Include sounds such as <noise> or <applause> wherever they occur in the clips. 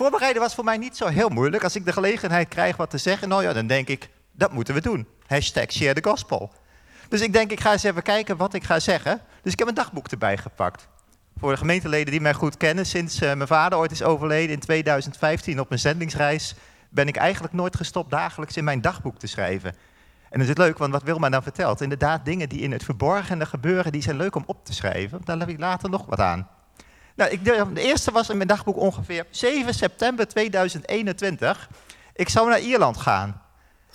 voorbereiden was voor mij niet zo heel moeilijk. Als ik de gelegenheid krijg wat te zeggen, nou ja, dan denk ik, dat moeten we doen. Hashtag share the gospel. Dus ik denk, ik ga eens even kijken wat ik ga zeggen. Dus ik heb een dagboek erbij gepakt. Voor de gemeenteleden die mij goed kennen, sinds uh, mijn vader ooit is overleden in 2015 op mijn zendingsreis, ben ik eigenlijk nooit gestopt dagelijks in mijn dagboek te schrijven. En dat is leuk, want wat Wilma dan vertelt, inderdaad dingen die in het verborgene gebeuren, die zijn leuk om op te schrijven. Daar heb ik later nog wat aan. Nou, ik, de, eerste was in mijn dagboek ongeveer 7 september 2021. Ik zou naar Ierland gaan.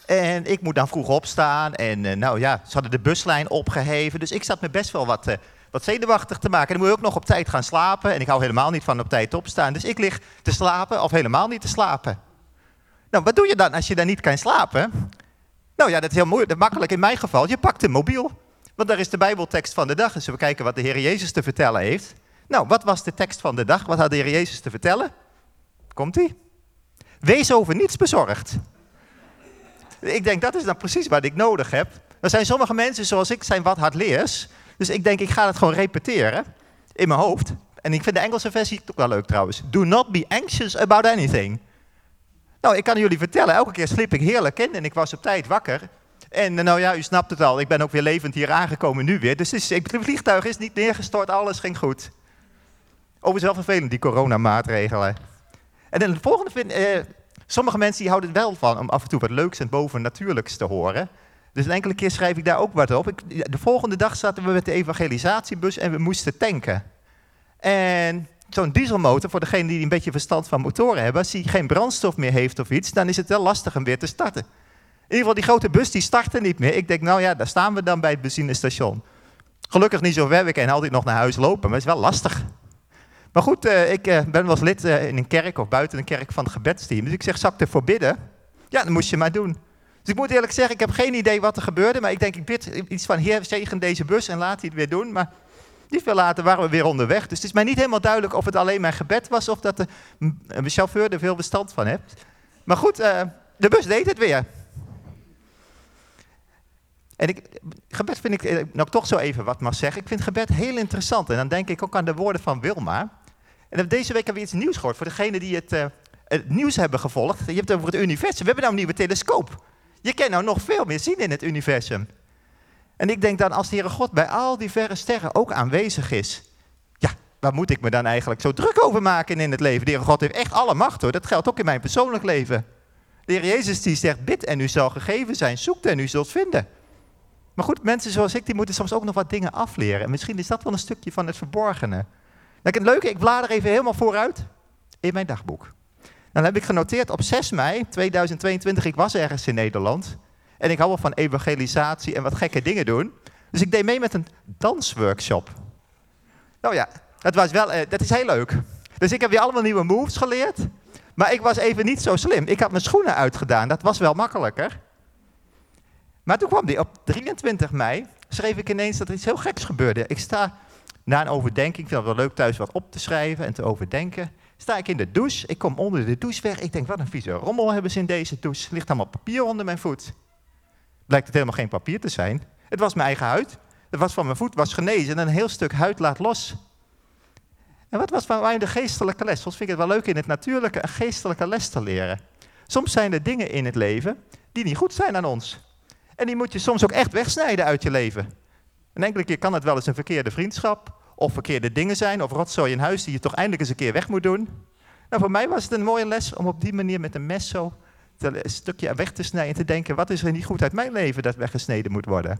En ik moet dan vroeg opstaan. En uh, nou ja, ze hadden de buslijn opgeheven. Dus ik zat me best wel wat, uh, wat zenuwachtig te maken. En dan moet je ook nog op tijd gaan slapen. En ik hou helemaal niet van op tijd opstaan. Dus ik lig te slapen of helemaal niet te slapen. Nou, wat doe je dan als je dan niet kan slapen? Nou ja, dat is heel moeilijk, makkelijk in mijn geval. Je pakt een mobiel. Want daar is de Bijbeltekst van de dag. Dus we kijken wat de Heer Jezus te vertellen heeft. Nou, wat was de tekst van de dag? Wat had de Heer Jezus te vertellen? Komt-ie? Wees over niets bezorgd. Ik denk, dat is dan precies wat ik nodig heb. Er zijn sommige mensen zoals ik zijn wat hardleers. Dus ik denk, ik ga het gewoon repeteren in mijn hoofd. En ik vind de Engelse versie ook wel leuk trouwens. Do not be anxious about anything. Nou, ik kan jullie vertellen, elke keer sliep ik heerlijk in en ik was op tijd wakker. En nou ja, u snapt het al, ik ben ook weer levend hier aangekomen nu weer. Dus het vliegtuig is niet neergestort, alles ging goed. Overigens wel vervelend, die coronamaatregelen. En dan de volgende vind eh, sommige mensen die houden het wel van om af en toe wat leuks en bovennatuurlijks te horen. Dus een enkele keer schrijf ik daar ook wat op. Ik, de volgende dag zaten we met de evangelisatiebus en we moesten tanken. En zo'n dieselmotor, voor degene die een beetje verstand van motoren hebben, als die geen brandstof meer heeft of iets, dan is het wel lastig hem weer te starten. In ieder geval, die grote bus die startte niet meer. Ik denk, nou ja, daar staan we dan bij het benzinestation. Gelukkig niet zo ver, we kunnen altijd nog naar huis lopen, maar het is wel lastig. Maar goed, uh, ik uh, ben wel lid uh, in een kerk of buiten een kerk van het gebedsteam. Dus ik zeg, zal ik ervoor bidden? Ja, dan moest je maar doen. Dus ik moet eerlijk zeggen, ik heb geen idee wat er gebeurde. Maar ik denk, ik bid iets van, heer, zegen deze bus en laat hij het weer doen. Maar niet veel later waren we weer onderweg. Dus het is mij niet helemaal duidelijk of het alleen mijn gebed was... of dat de chauffeur er veel bestand van heeft. Maar goed, de bus deed het weer. En ik, gebed vind ik, nou toch zo even wat mag zeggen. Ik vind gebed heel interessant. En dan denk ik ook aan de woorden van Wilma. En deze week hebben we iets nieuws gehoord. Voor degenen die het, uh, het, nieuws hebben gevolgd. Je hebt het over het universum. We hebben nou een nieuwe telescoop. Je kan nou nog veel meer zien in het universum. En ik denk dan, als de Heere God bij al die verre sterren ook aanwezig is. Ja, waar moet ik me dan eigenlijk zo druk over maken in het leven? De Heere God heeft echt alle macht hoor. Dat geldt ook in mijn persoonlijk leven. De Heer Jezus die zegt, bid en u zal gegeven zijn. Zoekt en u zult vinden. Maar goed, mensen zoals ik, die moeten soms ook nog wat dingen afleren. En misschien is dat wel een stukje van het verborgene. Nou, het leuke, ik blader even helemaal vooruit in mijn dagboek. Dan heb ik genoteerd op 6 mei 2022, ik was ergens in Nederland. En ik hou wel van evangelisatie en wat gekke dingen doen. Dus ik deed mee met een dansworkshop. Nou ja, dat, was wel, eh, dat is heel leuk. Dus ik heb weer allemaal nieuwe moves geleerd. Maar ik was even niet zo slim. Ik had mijn schoenen uitgedaan. Dat was wel makkelijker. Maar toen kwam die op 23 mei, schreef ik ineens dat er iets heel geks gebeurde. Ik sta na een overdenking, ik vind het wel leuk thuis wat op te schrijven en te overdenken. Sta ik in de douche, ik kom onder de douche weg. Ik denk, wat een vieze rommel hebben ze in deze douche. Ligt allemaal papier onder mijn voet. Blijkt het helemaal geen papier te zijn. Het was mijn eigen huid. Het was van mijn voet, was genezen en een heel stuk huid laat los. En wat was van mij de geestelijke les? Soms vind ik het wel leuk in het natuurlijke een geestelijke les te leren. Soms zijn er dingen in het leven die niet goed zijn aan ons. En die moet je soms ook echt wegsnijden uit je leven. Een enkele keer kan het wel eens een verkeerde vriendschap, of verkeerde dingen zijn, of rotzooi in huis die je toch eindelijk eens een keer weg moet doen. Nou, voor mij was het een mooie les om op die manier met een mes zo een stukje weg te snijden en te denken, wat is er niet goed uit mijn leven dat weggesneden moet worden?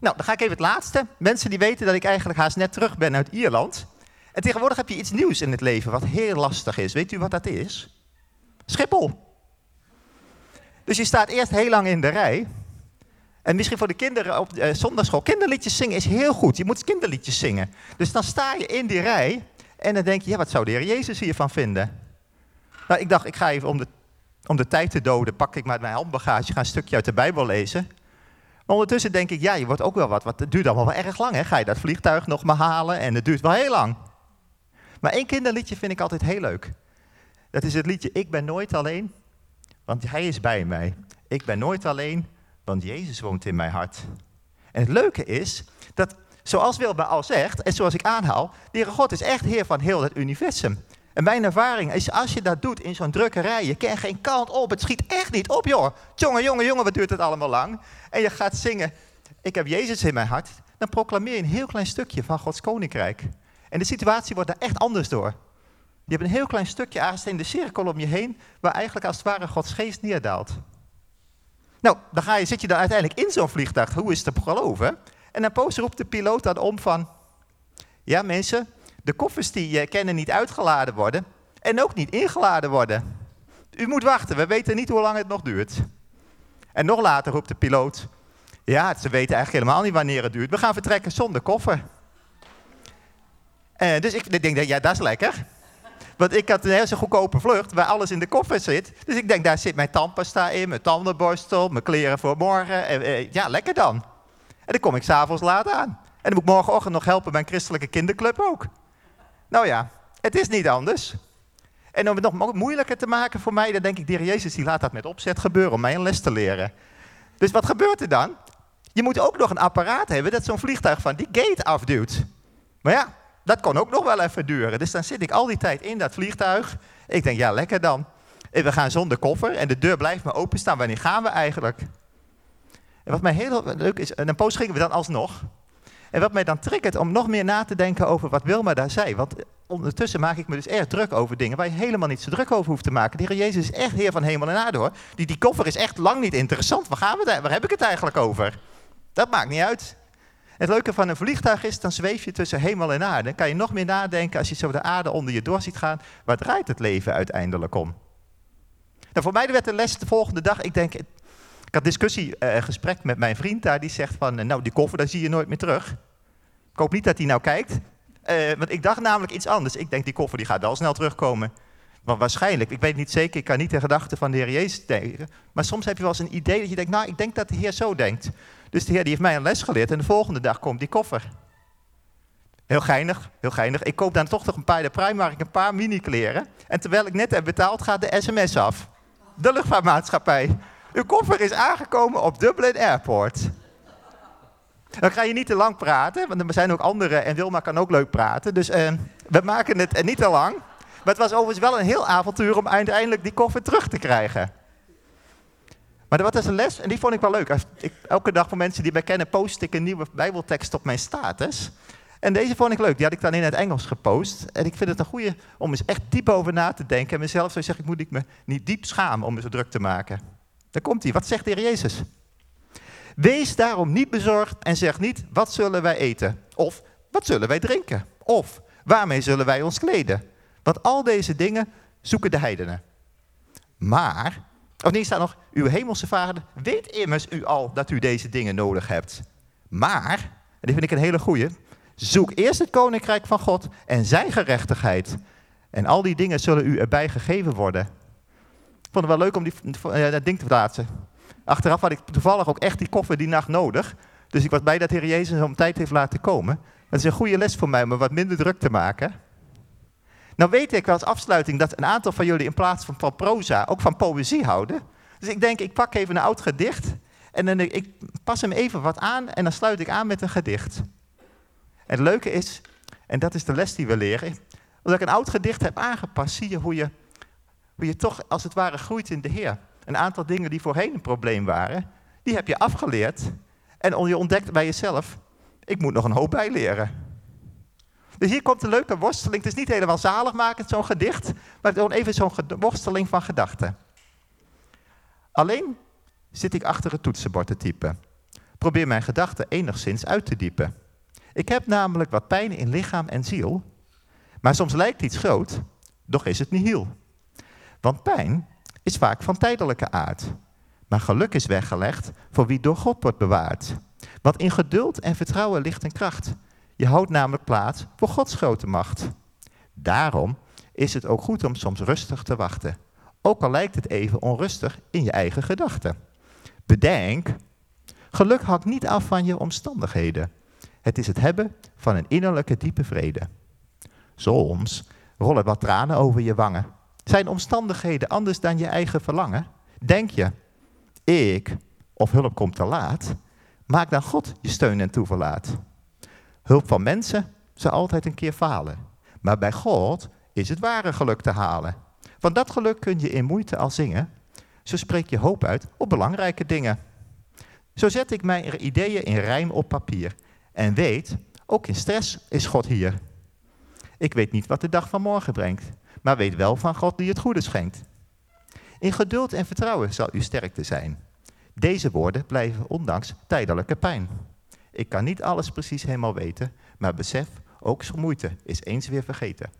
Nou, dan ga ik even het laatste. Mensen die weten dat ik eigenlijk haast net terug ben uit Ierland. En tegenwoordig heb je iets nieuws in het leven wat heel lastig is. Weet u wat dat is? Schiphol. Dus je staat eerst heel lang in de rij. En misschien voor de kinderen op uh, zondagschool. Kinderliedjes zingen is heel goed. Je moet kinderliedjes zingen. Dus dan sta je in die rij. En dan denk je, ja, wat zou de Heer Jezus hiervan vinden? Nou, ik dacht, ik ga even om de, om de tijd te doden, pak ik maar mijn handbagage, ga een stukje uit de Bijbel lezen. Maar ondertussen denk ik, ja, je wordt ook wel wat, wat het duurt allemaal wel erg lang. Hè? Ga je dat vliegtuig nog maar halen en het duurt wel heel lang. Maar één kinderliedje vind ik altijd heel leuk. Dat is het liedje Ik ben nooit alleen, want hij is bij mij. Ik ben nooit alleen, want Jezus woont in mijn hart. En het leuke is dat, zoals Wilma al zegt, en zoals ik aanhaal, de God is echt Heer van heel het universum. En mijn ervaring is, als je dat doet in zo'n drukkerij, je kent geen kant op, het schiet echt niet op, joh. Jongen, jongen, jongen, wat duurt het allemaal lang? En je gaat zingen, ik heb Jezus in mijn hart. Dan proclameer je een heel klein stukje van Gods koninkrijk. En de situatie wordt daar echt anders door. Je hebt een heel klein stukje aangesteen de cirkel om je heen, waar eigenlijk als het ware Gods geest neerdaalt. Nou, dan ga je, zit je dan uiteindelijk in zo'n vliegtuig. Hoe is het te geloven? En dan poos roept de piloot dan om van... Ja mensen, de koffers die je kennen niet uitgeladen worden en ook niet ingeladen worden. U moet wachten, we weten niet hoe lang het nog duurt. En nog later roept de piloot... Ja, ze weten eigenlijk helemaal niet wanneer het duurt. We gaan vertrekken zonder koffer. En dus ik denk, ja, dat is lekker. Want ik had een hele goedkope vlucht waar alles in de koffer zit. Dus ik denk, daar zit mijn tandpasta in, mijn tandenborstel, mijn kleren voor morgen. En, eh, ja, lekker dan. En dan kom ik s'avonds laat aan. En dan moet ik morgenochtend nog helpen bij een christelijke kinderclub ook. Nou ja, het is niet anders. En om het nog moeilijker te maken voor mij, dan denk ik, de Jezus die laat dat met opzet gebeuren om mij een les te leren. Dus wat gebeurt er dan? Je moet ook nog een apparaat hebben dat zo'n vliegtuig van die gate afduwt. Maar ja, dat kon ook nog wel even duren. Dus dan zit ik al die tijd in dat vliegtuig. Ik denk, ja, lekker dan. En we gaan zonder koffer en de deur blijft maar openstaan. Wanneer gaan we eigenlijk? En wat mij heel leuk is, en een poos gingen we dan alsnog. En wat mij dan triggert om nog meer na te denken over wat Wilma daar zei. Want ondertussen maak ik me dus erg druk over dingen waar je helemaal niet zo druk over hoeft te maken. De Heer Jezus is echt Heer van hemel en aarde hoor. Die, die koffer is echt lang niet interessant. Waar, gaan we daar, waar heb ik het eigenlijk over? Dat maakt niet uit. Het leuke van een vliegtuig is, dan zweef je tussen hemel en aarde. Dan kan je nog meer nadenken als je zo de aarde onder je door ziet gaan. Waar draait het leven uiteindelijk om? Nou, voor mij werd de les de volgende dag, ik denk, ik had discussie, uh, gesprek met mijn vriend daar, die zegt van, nou die koffer, daar zie je nooit meer terug. Ik hoop niet dat hij nou kijkt, uh, want ik dacht namelijk iets anders. Ik denk, die koffer die gaat wel snel terugkomen. Want waarschijnlijk, ik weet niet zeker, ik kan niet de gedachten van de Heer Jezus denken. Maar soms heb je wel eens een idee dat je denkt, nou, ik denk dat de Heer zo denkt. Dus de Heer die heeft mij een les geleerd en de volgende dag komt die koffer. Heel geinig, heel geinig. Ik koop dan toch nog een paar de Primark een paar mini-kleren. En terwijl ik net heb betaald, gaat de sms af. De luchtvaartmaatschappij. Uw koffer is aangekomen op Dublin Airport. Dan ga je niet te lang praten, want er zijn ook anderen en Wilma kan ook leuk praten. Dus uh, we maken het niet te lang. Maar het was overigens wel een heel avontuur om uiteindelijk die koffer terug te krijgen. Maar dat was een les en die vond ik wel leuk. Ik, elke dag voor mensen die mij kennen, post ik een nieuwe Bijbeltekst op mijn status. En deze vond ik leuk. Die had ik dan in het Engels gepost. En ik vind het een goede om eens echt diep over na te denken. En mezelf zou zeggen, moet ik me niet diep schamen om me zo druk te maken. Daar komt hij. Wat zegt de Heer Jezus? Wees daarom niet bezorgd en zeg niet, wat zullen wij eten? Of, wat zullen wij drinken? Of, waarmee zullen wij ons kleden? Want al deze dingen zoeken de heidenen. Maar of niet staat nog, uw hemelse vader weet immers u al dat u deze dingen nodig hebt. Maar, en die vind ik een hele goeie, zoek eerst het koninkrijk van God en zijn gerechtigheid. En al die dingen zullen u erbij gegeven worden. Ik vond het wel leuk om die, uh, dat ding te plaatsen. Achteraf had ik toevallig ook echt die koffer die nacht nodig. Dus ik was blij dat Heer Jezus om tijd heeft laten komen. Het is een goede les voor mij om me wat minder druk te maken. Nou weet ik als afsluiting dat een aantal van jullie in plaats van, proza ook van poëzie houden. Dus ik denk, ik pak even een oud gedicht en dan, ik pas hem even wat aan en dan sluit ik aan met een gedicht. En het leuke is, en dat is de les die we leren, omdat ik een oud gedicht heb aangepast, zie je hoe je, hoe je toch als het ware groeit in de Heer. Een aantal dingen die voorheen een probleem waren, die heb je afgeleerd en je ontdekt bij jezelf, ik moet nog een hoop bijleren. Dus hier komt een leuke worsteling. Het is niet helemaal zaligmakend, zo'n gedicht, maar gewoon even zo'n worsteling van gedachten. Alleen zit ik achter het toetsenbord te typen. Probeer mijn gedachten enigszins uit te diepen. Ik heb namelijk wat pijn in lichaam en ziel, maar soms lijkt iets groot, doch is het niet heel. Want pijn is vaak van tijdelijke aard, maar geluk is weggelegd voor wie door God wordt bewaard. Want in geduld en vertrouwen ligt een kracht je houdt namelijk plaats voor Gods grote macht. Daarom is het ook goed om soms rustig te wachten. Ook al lijkt het even onrustig in je eigen gedachten. Bedenk, geluk hangt niet af van je omstandigheden. Het is het hebben van een innerlijke diepe vrede. Soms rollen wat tranen over je wangen. Zijn omstandigheden anders dan je eigen verlangen? Denk je, ik of hulp komt te laat? Maak dan God je steun en toeverlaat. Hulp van mensen zal altijd een keer falen. Maar bij God is het ware geluk te halen. Want dat geluk kun je in moeite al zingen. Zo spreek je hoop uit op belangrijke dingen. Zo zet ik mijn ideeën in rijm op papier. En weet, ook in stress is God hier. Ik weet niet wat de dag van morgen brengt, maar weet wel van God die het goede schenkt. In geduld en vertrouwen zal uw sterkte zijn. Deze woorden blijven ondanks tijdelijke pijn. Ik kan niet alles precies helemaal weten, maar besef, ook moeite is eens weer vergeten.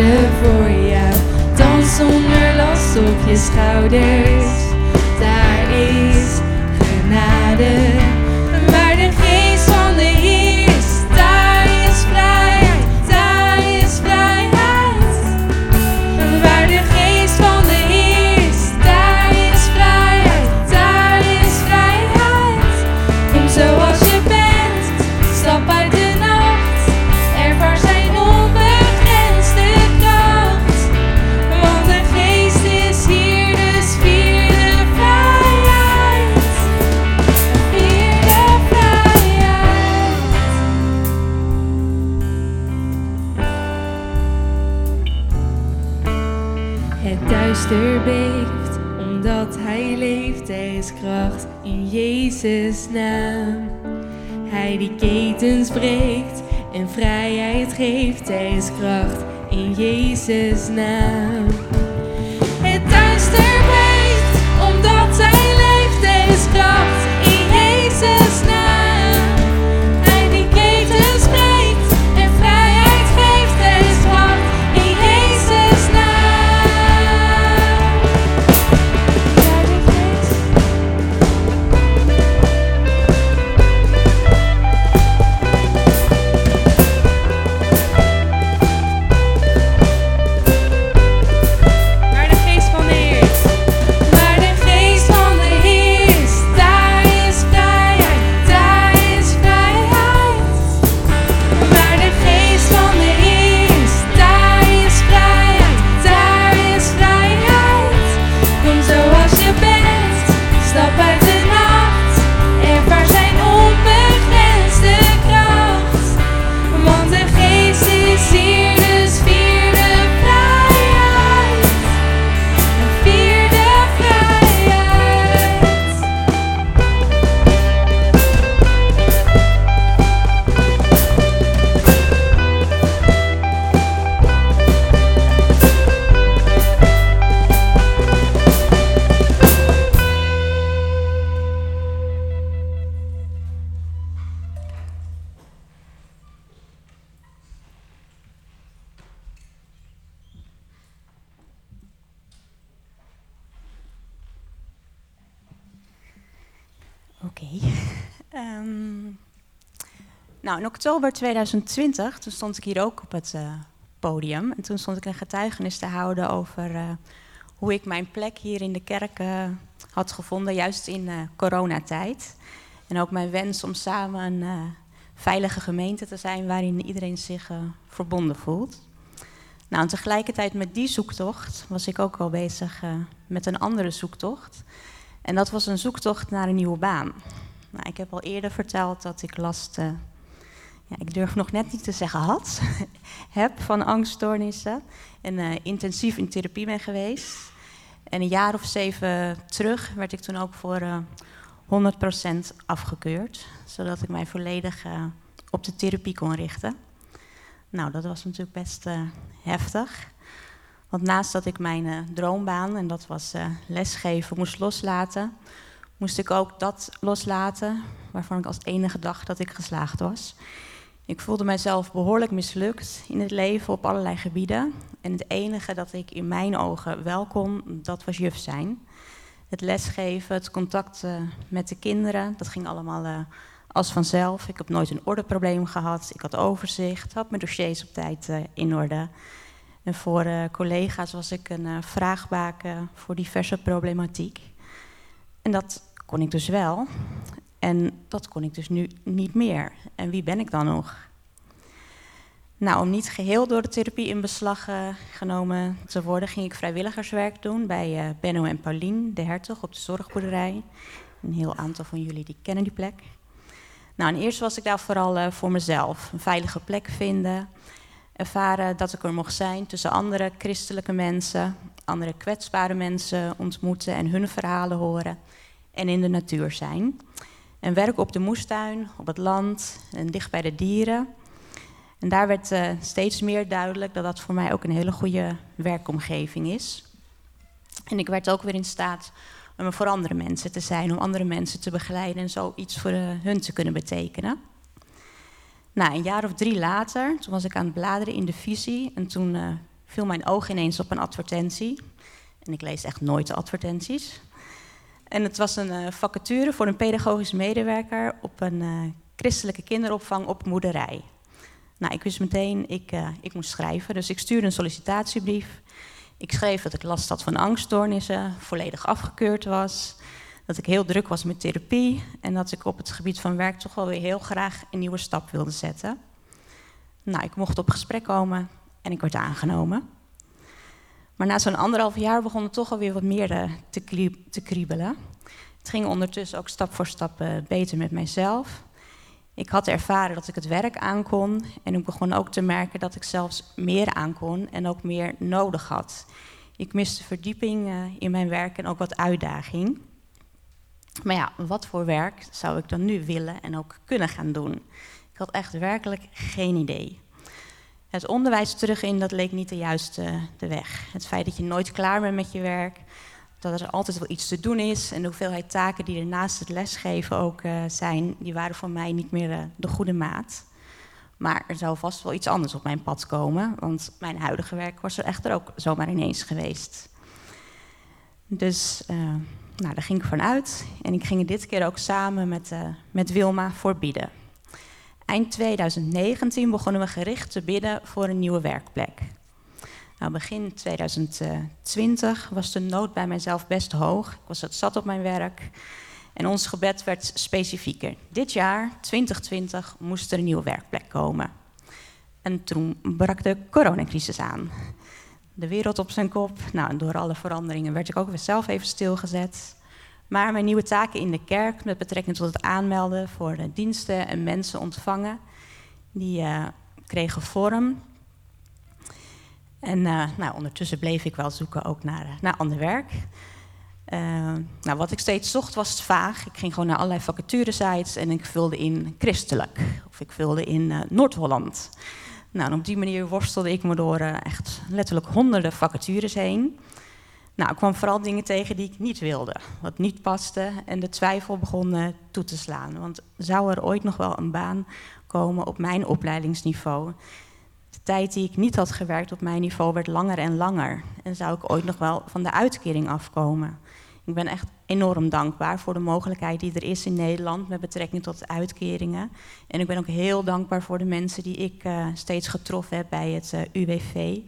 aarde voor jou. Dans zonder last op je schouders, daar is genade. en vrijheid geeft. Hij is kracht in Jezus' naam. Nou, in oktober 2020, toen stond ik hier ook op het uh, podium. En toen stond ik een getuigenis te houden over uh, hoe ik mijn plek hier in de kerk had gevonden, juist in coronatijd. En ook mijn wens om samen een veilige gemeente te zijn waarin iedereen zich verbonden voelt. Nou, en tegelijkertijd met die zoektocht was ik ook al bezig met een andere zoektocht. En dat was een zoektocht naar een nieuwe baan. Nou, ik heb al eerder verteld dat ik last, ja, ik durf nog net niet te zeggen had, <laughs> heb van angststoornissen. En uh, intensief in therapie ben geweest. En een jaar of zeven terug werd ik toen ook voor uh, eh, 100% afgekeurd. Zodat ik mij volledig op de therapie kon richten. Nou, dat was natuurlijk best heftig. Want naast dat ik mijn droombaan, en dat was lesgeven, moest loslaten, moest ik ook dat loslaten waarvan ik als enige dacht dat ik geslaagd was. Ik voelde mezelf behoorlijk mislukt in het leven op allerlei gebieden. En het enige dat ik in mijn ogen wel kon, dat was juf zijn. Het lesgeven, het contact uh, met de kinderen, dat ging allemaal als vanzelf. Ik heb nooit een ordeprobleem gehad. Ik had overzicht, had mijn dossiers op tijd in orde. En voor collega's was ik een vraagbaken voor diverse problematiek. En dat kon ik dus wel. En dat kon ik dus nu niet meer. En wie ben ik dan nog? Nou, om niet geheel door de therapie in beslag uh, genomen te worden, ging ik vrijwilligerswerk doen bij Benno en Paulien, de hertog, op de zorgboerderij. Een heel aantal van jullie die kennen die plek. Nou, eerst was ik daar vooral voor mezelf. Een veilige plek vinden ervaren dat ik er mocht zijn tussen andere christelijke mensen, andere kwetsbare mensen ontmoeten en hun verhalen horen en in de natuur zijn. En werk op de moestuin, op het land en dicht bij de dieren. En daar werd uh, steeds meer duidelijk dat dat voor mij ook een hele goede werkomgeving is. En ik werd ook weer in staat om voor andere mensen te zijn, om andere mensen te begeleiden en zo iets voor uh, hun te kunnen betekenen. Nou, een jaar of drie later, toen was ik aan het bladeren in de visie en toen uh, viel mijn oog ineens op een advertentie. En ik lees echt nooit de advertenties. En het was een uh, vacature voor een pedagogisch medewerker op een uh, christelijke kinderopvang op moederij. Nou, ik wist meteen, ik, ik moest schrijven, dus ik stuurde een sollicitatiebrief. Ik schreef dat ik last had van angststoornissen, volledig afgekeurd was dat ik heel druk was met therapie en dat ik op het gebied van werk toch wel weer heel graag een nieuwe stap wilde zetten. Nou, ik mocht op gesprek komen en ik werd aangenomen. Maar na zo'n anderhalf jaar begon het toch alweer wat meer eh, te, te kriebelen. Het ging ondertussen ook stap voor stap eh, beter met mijzelf. Ik had ervaren dat ik het werk aankon en ik begon ook te merken dat ik zelfs meer aankon en ook meer nodig had. Ik miste verdieping uh, in mijn werk en ook wat uitdaging. Maar ja, wat voor werk zou ik dan nu willen en ook kunnen gaan doen? Ik had echt werkelijk geen idee. Het onderwijs terug in, dat leek niet de juiste de weg. Het feit dat je nooit klaar bent met je werk, dat er altijd wel iets te doen is en de hoeveelheid taken die er naast het lesgeven ook uh, zijn, die waren voor mij niet meer uh, de goede maat. Maar er zou vast wel iets anders op mijn pad komen, want mijn huidige werk was er echter ook zomaar ineens geweest. Dus nou, daar ging ik vanuit. En ik ging dit keer ook samen met, met Wilma voor bidden. Eind 2019 begonnen we gericht te bidden voor een nieuwe werkplek. Nou, begin 2020 was de nood bij mijzelf best hoog. Ik was het zat op mijn werk. En ons gebed werd specifieker. Dit jaar, 2020, moest er een nieuwe werkplek komen. En toen brak de coronacrisis aan de wereld op zijn kop. Nou, door alle veranderingen werd ik ook weer zelf even stilgezet. Maar mijn nieuwe taken in de kerk met betrekking tot het aanmelden voor de diensten en mensen ontvangen, die uh, kregen vorm. En uh, nou, ondertussen bleef ik wel zoeken ook naar, naar ander werk. nou, wat ik steeds zocht was vaag. Ik ging gewoon naar allerlei vacaturesites en ik vulde in christelijk. Of ik vulde in Noord-Holland. Nou, op die manier worstelde ik me door echt letterlijk honderden vacatures heen. Nou, ik kwam vooral dingen tegen die ik niet wilde, wat niet paste en de twijfel begon toe te slaan. Want zou er ooit nog wel een baan komen op mijn opleidingsniveau? De tijd die ik niet had gewerkt op mijn niveau werd langer en langer. En zou ik ooit nog wel van de uitkering afkomen? Ik ben echt enorm dankbaar voor de mogelijkheid die er is in Nederland met betrekking tot uitkeringen. En ik ben ook heel dankbaar voor de mensen die ik uh, steeds getroffen heb bij het uh, UWV.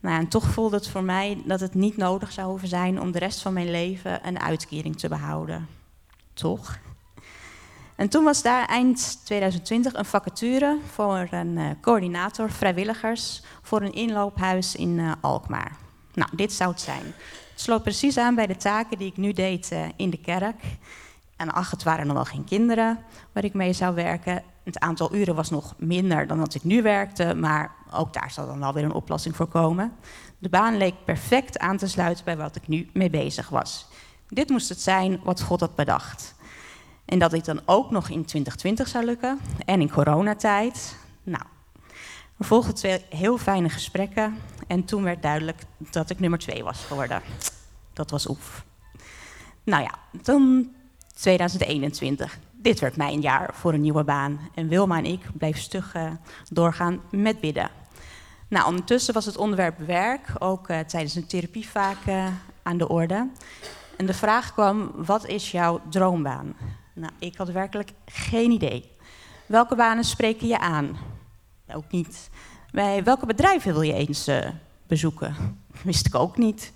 Nou, en toch voelde het voor mij dat het niet nodig zou hoeven zijn om de rest van mijn leven een uitkering te behouden. Toch? En toen was daar eind 2020 een vacature voor een uh, coördinator vrijwilligers voor een inloophuis in uh, Alkmaar. Nou, dit zou het zijn. Het sloot precies aan bij de taken die ik nu deed uh, in de kerk. En ach, het waren nog wel geen kinderen waar ik mee zou werken. Het aantal uren was nog minder dan dat ik nu werkte, maar ook daar zal dan wel weer een oplossing voor komen. De baan leek perfect aan te sluiten bij wat ik nu mee bezig was. Dit moest het zijn wat God had bedacht. En dat dit dan ook nog in 2020 zou lukken en in coronatijd. Nou, er volgden twee heel fijne gesprekken en toen werd duidelijk dat ik nummer twee was geworden. Dat was oef. Nou ja, toen 2021. Dit werd mijn jaar voor een nieuwe baan. En Wilma en ik bleven stug uh, doorgaan met bidden. Nou, ondertussen was het onderwerp werk ook uh, tijdens een therapie vaak uh, aan de orde. En de vraag kwam: wat is jouw droombaan? Nou, ik had werkelijk geen idee. Welke banen spreken je aan? Ook niet. Welke bedrijven wil je eens bezoeken? Wist ik ook niet.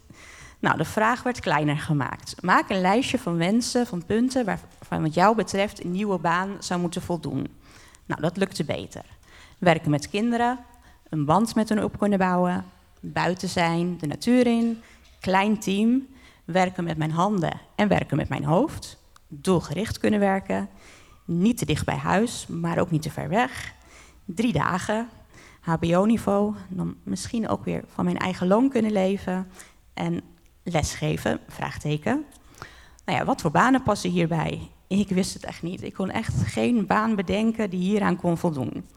Nou, de vraag werd kleiner gemaakt. Maak een lijstje van wensen, van punten waarvan wat jou betreft een nieuwe baan zou moeten voldoen. Nou, dat lukte beter. Werken met kinderen, een band met hen op kunnen bouwen, buiten zijn, de natuur in, klein team, werken met mijn handen en werken met mijn hoofd, doelgericht kunnen werken, niet te dicht bij huis, maar ook niet te ver weg, drie dagen, HBO-niveau, dan misschien ook weer van mijn eigen loon kunnen leven en lesgeven, vraagteken. Nou ja, wat voor banen passen hierbij? Ik wist het echt niet. Ik kon echt geen baan bedenken die hieraan kon voldoen.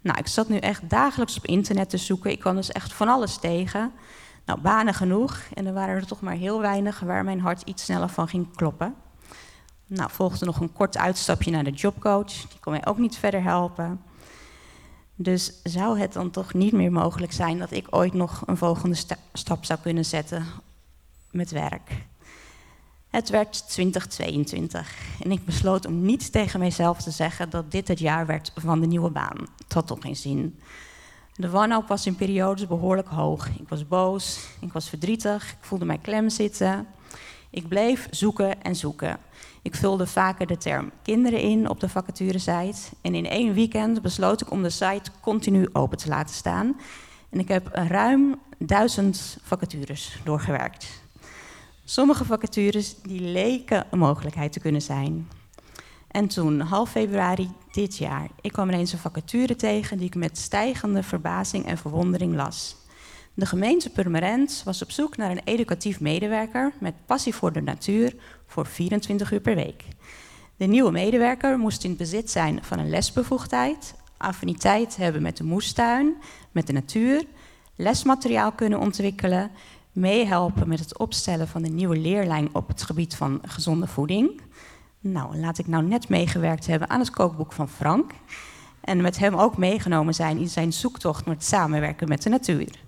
Nou, ik zat nu echt dagelijks op internet te zoeken. Ik kwam dus echt van alles tegen. Nou, banen genoeg. En er waren er toch maar heel weinig waar mijn hart iets sneller van ging kloppen. Nou, volgde nog een kort uitstapje naar de jobcoach. Die kon mij ook niet verder helpen. Dus zou het dan toch niet meer mogelijk zijn dat ik ooit nog een volgende sta stap zou kunnen zetten met werk? Het werd 2022 en ik besloot om niet tegen mijzelf te zeggen dat dit het jaar werd van de nieuwe baan. Het had toch geen zin. De wanhoop was in periodes behoorlijk hoog. Ik was boos, ik was verdrietig, ik voelde mij klem zitten. Ik bleef zoeken en zoeken. Ik vulde vaker de term kinderen in op de vacaturesite. En in één weekend besloot ik om de site continu open te laten staan. En ik heb ruim duizend vacatures doorgewerkt. Sommige vacatures die leken een mogelijkheid te kunnen zijn. En toen, half februari dit jaar, ik kwam ineens een vacature tegen die ik met stijgende verbazing en verwondering las. De gemeente Purmerend was op zoek naar een educatief medewerker met passie voor de natuur voor 24 uur per week. De nieuwe medewerker moest in bezit zijn van een lesbevoegdheid, affiniteit hebben met de moestuin, met de natuur, lesmateriaal kunnen ontwikkelen, meehelpen met het opstellen van een nieuwe leerlijn op het gebied van gezonde voeding. Nou, laat ik nou net meegewerkt hebben aan het kookboek van Frank. En met hem ook meegenomen zijn in zijn zoektocht naar het samenwerken met de natuur.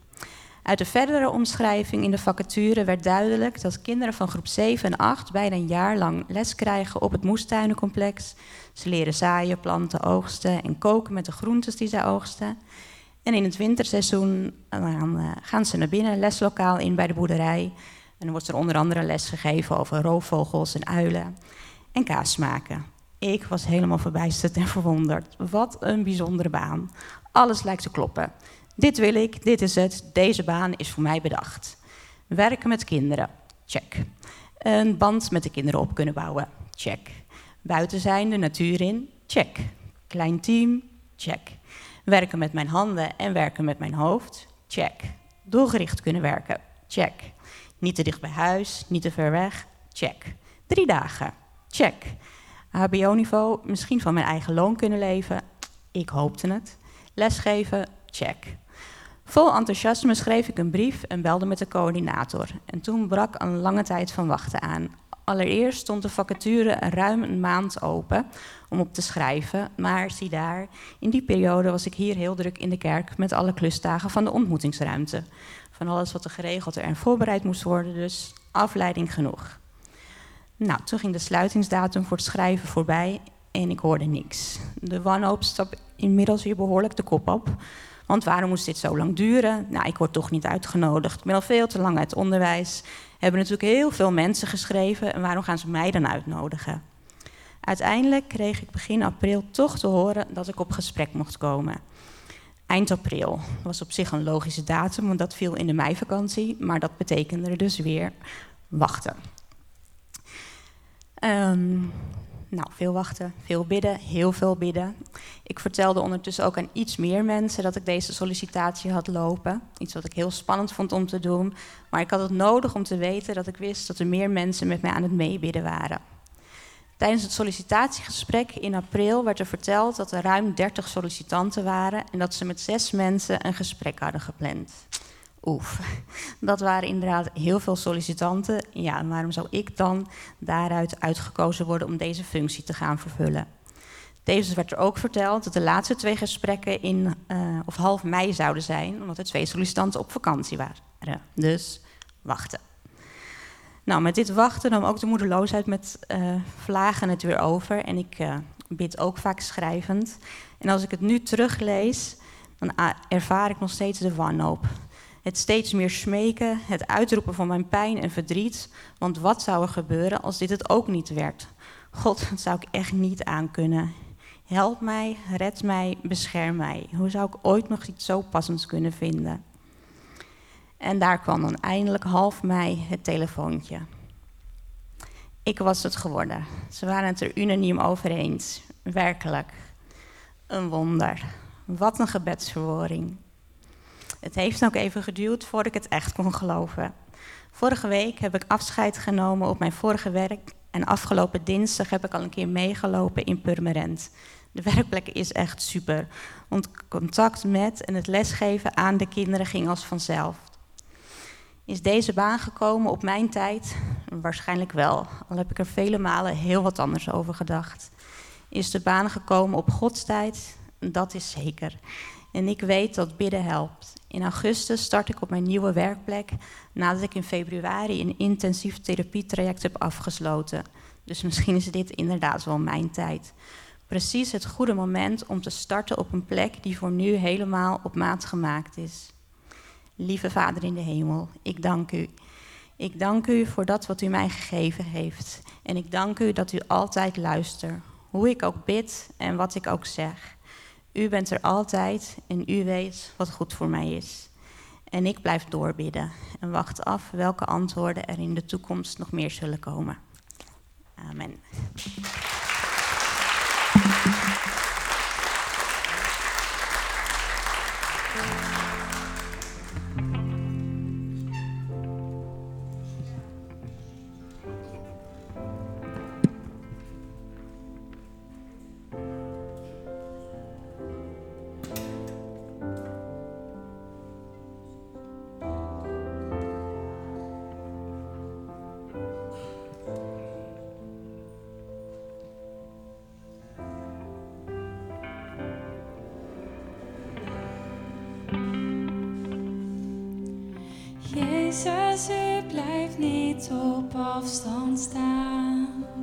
Uit de verdere omschrijving in de vacature werd duidelijk dat kinderen van groep 7 en 8 bijna een jaar lang les krijgen op het moestuinencomplex. Ze leren zaaien, planten, oogsten en koken met de groentes die zij oogsten. En in het winterseizoen uh, gaan ze naar binnen, leslokaal in bij de boerderij. En dan wordt er onder andere les gegeven over roofvogels en uilen en kaas maken. Ik was helemaal verbijsterd en verwonderd. Wat een bijzondere baan. Alles lijkt te kloppen. Dit wil ik, dit is het, deze baan is voor mij bedacht. Werken met kinderen, check. Een band met de kinderen op kunnen bouwen, check. Buiten zijn, de natuur in, check. Klein team, check. Werken met mijn handen en werken met mijn hoofd, check. Doelgericht kunnen werken, check. Niet te dicht bij huis, niet te ver weg, check. Drie dagen, check. HBO-niveau, misschien van mijn eigen loon kunnen leven, ik hoopte het. Lesgeven, check. Vol enthousiasme schreef ik een brief en belde met de coördinator. En toen brak een lange tijd van wachten aan. Allereerst stond de vacature ruim een maand open om op te schrijven. Maar zie daar, in die periode was ik hier heel druk in de kerk met alle klusdagen van de ontmoetingsruimte. Van alles wat er geregeld en voorbereid moest worden, dus afleiding genoeg. Nou, toen ging de sluitingsdatum voor het schrijven voorbij en ik hoorde niks. De wanhoop stap inmiddels weer behoorlijk de kop op. Want waarom moest dit zo lang duren? Nou, ik word toch niet uitgenodigd. Ik ben al veel te lang uit onderwijs. Hebben natuurlijk heel veel mensen geschreven. En waarom gaan ze mij dan uitnodigen? Uiteindelijk kreeg ik begin april toch te horen dat ik op gesprek mocht komen. Eind april was op zich een logische datum, want dat viel in de meivakantie. Maar dat betekende dus weer wachten. Um, nou, veel wachten, veel bidden, heel veel bidden. Ik vertelde ondertussen ook aan iets meer mensen dat ik deze sollicitatie had lopen. Iets wat ik heel spannend vond om te doen. Maar ik had het nodig om te weten dat ik wist dat er meer mensen met mij aan het meebidden waren. Tijdens het sollicitatiegesprek in april werd er verteld dat er ruim 30 sollicitanten waren en dat ze met zes mensen een gesprek hadden gepland. Oef, dat waren inderdaad heel veel sollicitanten. Ja, waarom zou ik dan daaruit uitgekozen worden om deze functie te gaan vervullen? Tevens werd er ook verteld dat de laatste twee gesprekken in uh, of half mei zouden zijn, omdat er twee sollicitanten op vakantie waren. Dus wachten. Nou, met dit wachten nam ook de moedeloosheid met uh, vlagen het weer over. En ik uh, bid ook vaak schrijvend. En als ik het nu teruglees, dan ervaar ik nog steeds de wanhoop. Het steeds meer smeken, het uitroepen van mijn pijn en verdriet. Want wat zou er gebeuren als dit het ook niet werd? God, dat zou ik echt niet aankunnen. Help mij, red mij, bescherm mij. Hoe zou ik ooit nog iets zo passends kunnen vinden? En daar kwam dan eindelijk half mei het telefoontje. Ik was het geworden. Ze waren het er unaniem over eens. Werkelijk. Een wonder. Wat een gebedsverworing. Het heeft ook even geduurd voordat ik het echt kon geloven. Vorige week heb ik afscheid genomen op mijn vorige werk. En afgelopen dinsdag heb ik al een keer meegelopen in Purmerend. De werkplek is echt super. Want contact met en het lesgeven aan de kinderen ging als vanzelf. Is deze baan gekomen op mijn tijd? Waarschijnlijk wel, al heb ik er vele malen heel wat anders over gedacht. Is de baan gekomen op Gods tijd? Dat is zeker. En ik weet dat bidden helpt. In augustus start ik op mijn nieuwe werkplek nadat ik in februari een intensief therapietraject heb afgesloten. Dus misschien is dit inderdaad wel mijn tijd. Precies het goede moment om te starten op een plek die voor nu helemaal op maat gemaakt is. Lieve Vader in de hemel, ik dank u. Ik dank u voor dat wat u mij gegeven heeft. En ik dank u dat u altijd luistert, hoe ik ook bid en wat ik ook zeg. U bent er altijd en u weet wat goed voor mij is. En ik blijf doorbidden en wacht af welke antwoorden er in de toekomst nog meer zullen komen. Amen. Ons in liefde naar Gods Vader.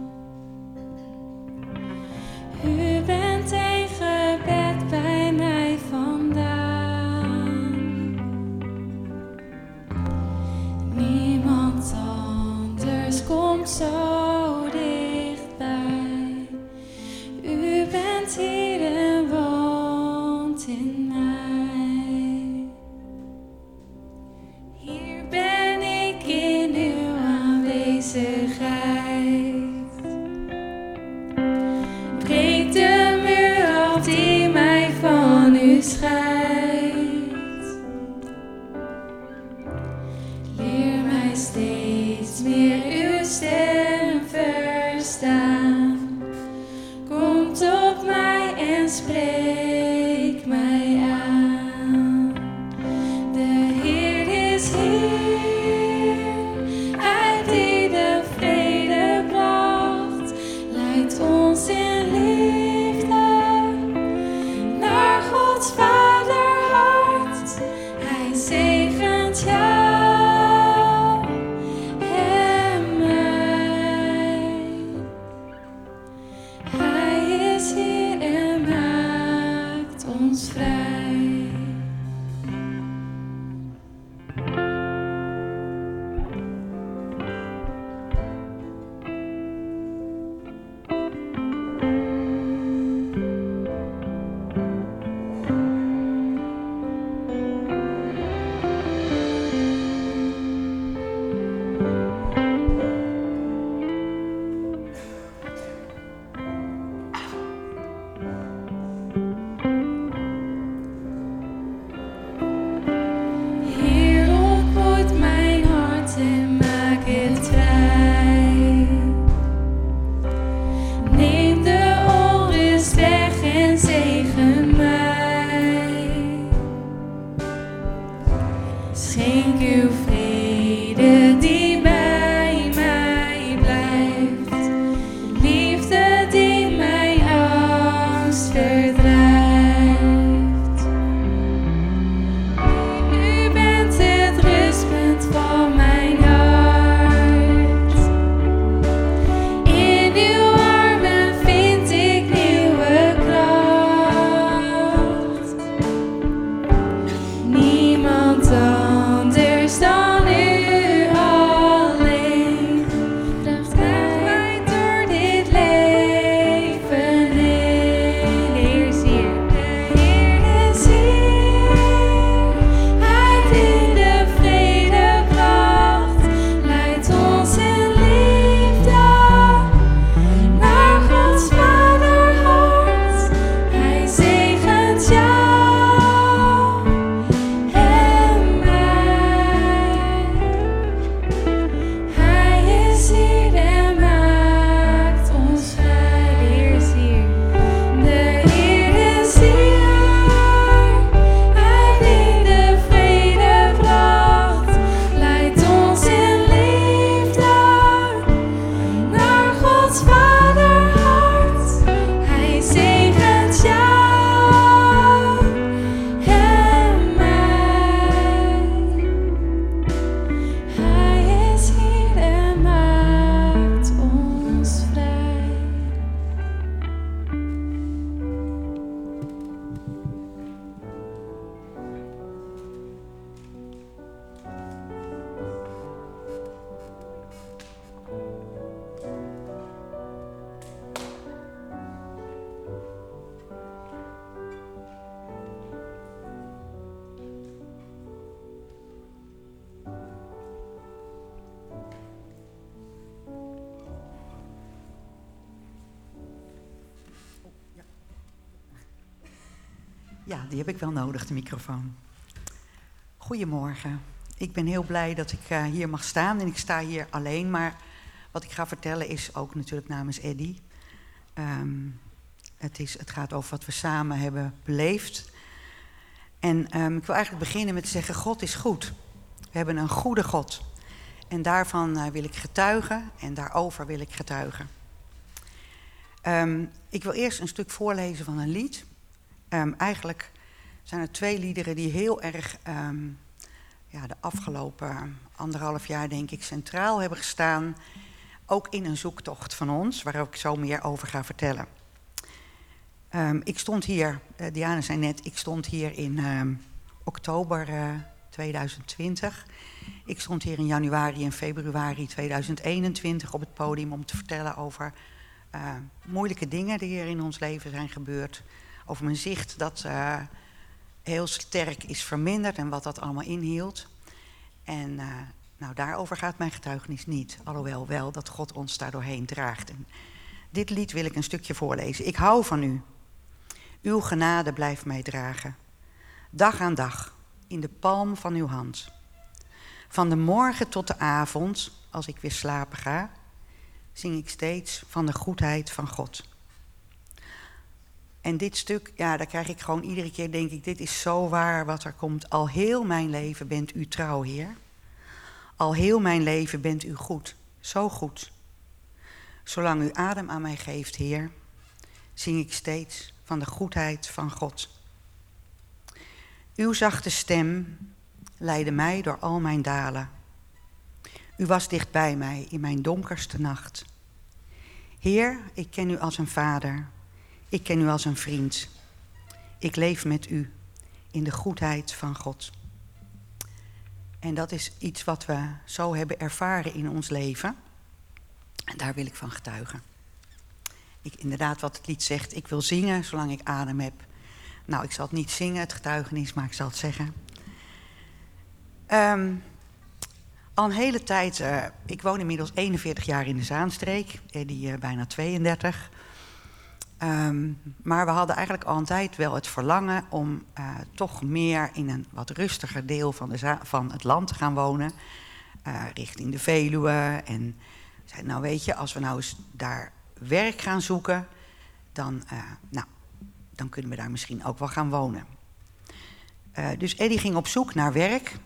Die heb ik wel nodig, de microfoon. Goedemorgen. Ik ben heel blij dat ik uh, hier mag staan en ik sta hier alleen, maar wat ik ga vertellen is ook natuurlijk namens Eddy. Um, het, is, het gaat over wat we samen hebben beleefd. En um, ik wil eigenlijk beginnen met te zeggen, God is goed. We hebben een goede God. En daarvan uh, wil ik getuigen en daarover wil ik getuigen. Um, ik wil eerst een stuk voorlezen van een lied. Eigenlijk zijn er twee liederen die heel erg um, ja, de afgelopen anderhalf jaar, denk ik, centraal hebben gestaan. Ook in een zoektocht van ons, waar ik zo meer over ga vertellen. Um, ik stond hier, uh, Diana zei net, ik stond hier in oktober uh, 2020. Ik stond hier in januari en februari 2021 op het podium om te vertellen over uh, moeilijke dingen die er in ons leven zijn gebeurd. Over mijn zicht dat heel sterk is verminderd en wat dat allemaal inhield. En uh, nou, daarover gaat mijn getuigenis niet. Alhoewel wel dat God ons daar doorheen draagt. Dit lied wil ik een stukje voorlezen. Ik hou van u. Uw genade blijft mij dragen. Dag aan dag, in de palm van uw hand. Van de morgen tot de avond, als ik weer slapen ga, zing ik steeds van de goedheid van God. En dit stuk, ja, daar krijg ik gewoon iedere keer, denk ik, dit is zo waar wat er komt. Al heel mijn leven bent u trouw, Heer. Al heel mijn leven bent u goed, zo goed. Zolang u adem aan mij geeft, Heer, zing ik steeds van de goedheid van God. Uw zachte stem leidde mij door al mijn dalen. U was dicht bij mij in mijn donkerste nacht. Heer, ik ken u als een vader. Ik ken u als een vriend. Ik leef met u in de goedheid van God. En dat is iets wat we zo hebben ervaren in ons leven. En daar wil ik van getuigen. Ik, inderdaad, wat het lied zegt, ik wil zingen zolang ik adem heb. Nou, ik zal het niet zingen, het getuigenis, maar ik zal het zeggen. Um, al een hele tijd, uh, ik woon inmiddels 41 jaar in de Zaanstreek, die uh, bijna 32. Um, maar we hadden eigenlijk al een tijd wel het verlangen om uh, toch meer in een wat rustiger deel van, de van het land te gaan wonen. richting de Veluwe. En zei, nou weet je, als we nou eens daar werk gaan zoeken, dan, nou, dan kunnen we daar misschien ook wel gaan wonen. dus Eddie ging op zoek naar werk.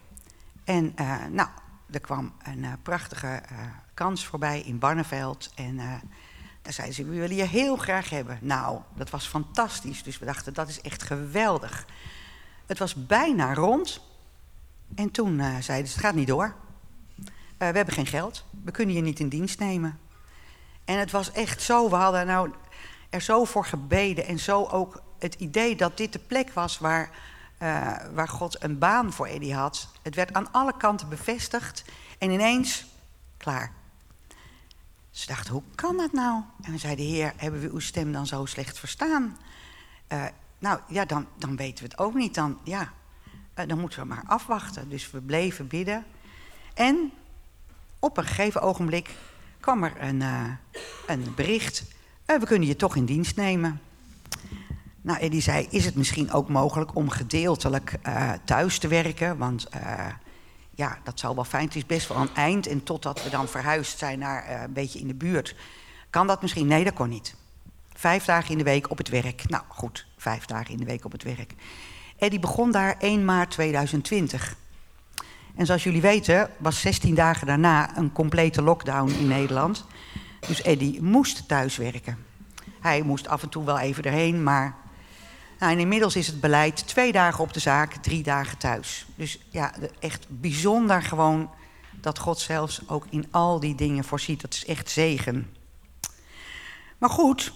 En nou, er kwam een prachtige kans voorbij in Barneveld. En daar zeiden ze, we willen je heel graag hebben. Nou, dat was fantastisch. Dus we dachten, dat is echt geweldig. Het was bijna rond. En toen zeiden ze, het gaat niet door. we hebben geen geld. We kunnen je niet in dienst nemen. En het was echt zo, we hadden nou er zo voor gebeden. En zo ook het idee dat dit de plek was waar uh, waar God een baan voor Eddie had. Het werd aan alle kanten bevestigd en ineens klaar. Ze dachten, hoe kan dat nou? En we zeiden, heer, hebben we uw stem dan zo slecht verstaan? Uh, nou ja, dan, dan weten we het ook niet. Dan, ja, uh, dan moeten we maar afwachten. Dus we bleven bidden. En op een gegeven ogenblik kwam er een, een bericht. we kunnen je toch in dienst nemen. Nou, Eddie zei, is het misschien ook mogelijk om gedeeltelijk thuis te werken? Want ja, dat zou wel fijn. Het is best wel een eind. En totdat we dan verhuisd zijn naar uh, een beetje in de buurt. Kan dat misschien? Nee, dat kon niet. Vijf dagen in de week op het werk. Nou goed, vijf dagen in de week op het werk. Eddie begon daar 1 maart 2020. En zoals jullie weten was 16 dagen daarna een complete lockdown in Nederland. Dus Eddie moest thuiswerken. Hij moest af en toe wel even erheen, maar nou, en inmiddels is het beleid twee dagen op de zaak, drie dagen thuis. Dus ja, echt bijzonder gewoon dat God zelfs ook in al die dingen voorziet. Dat is echt zegen. Maar goed,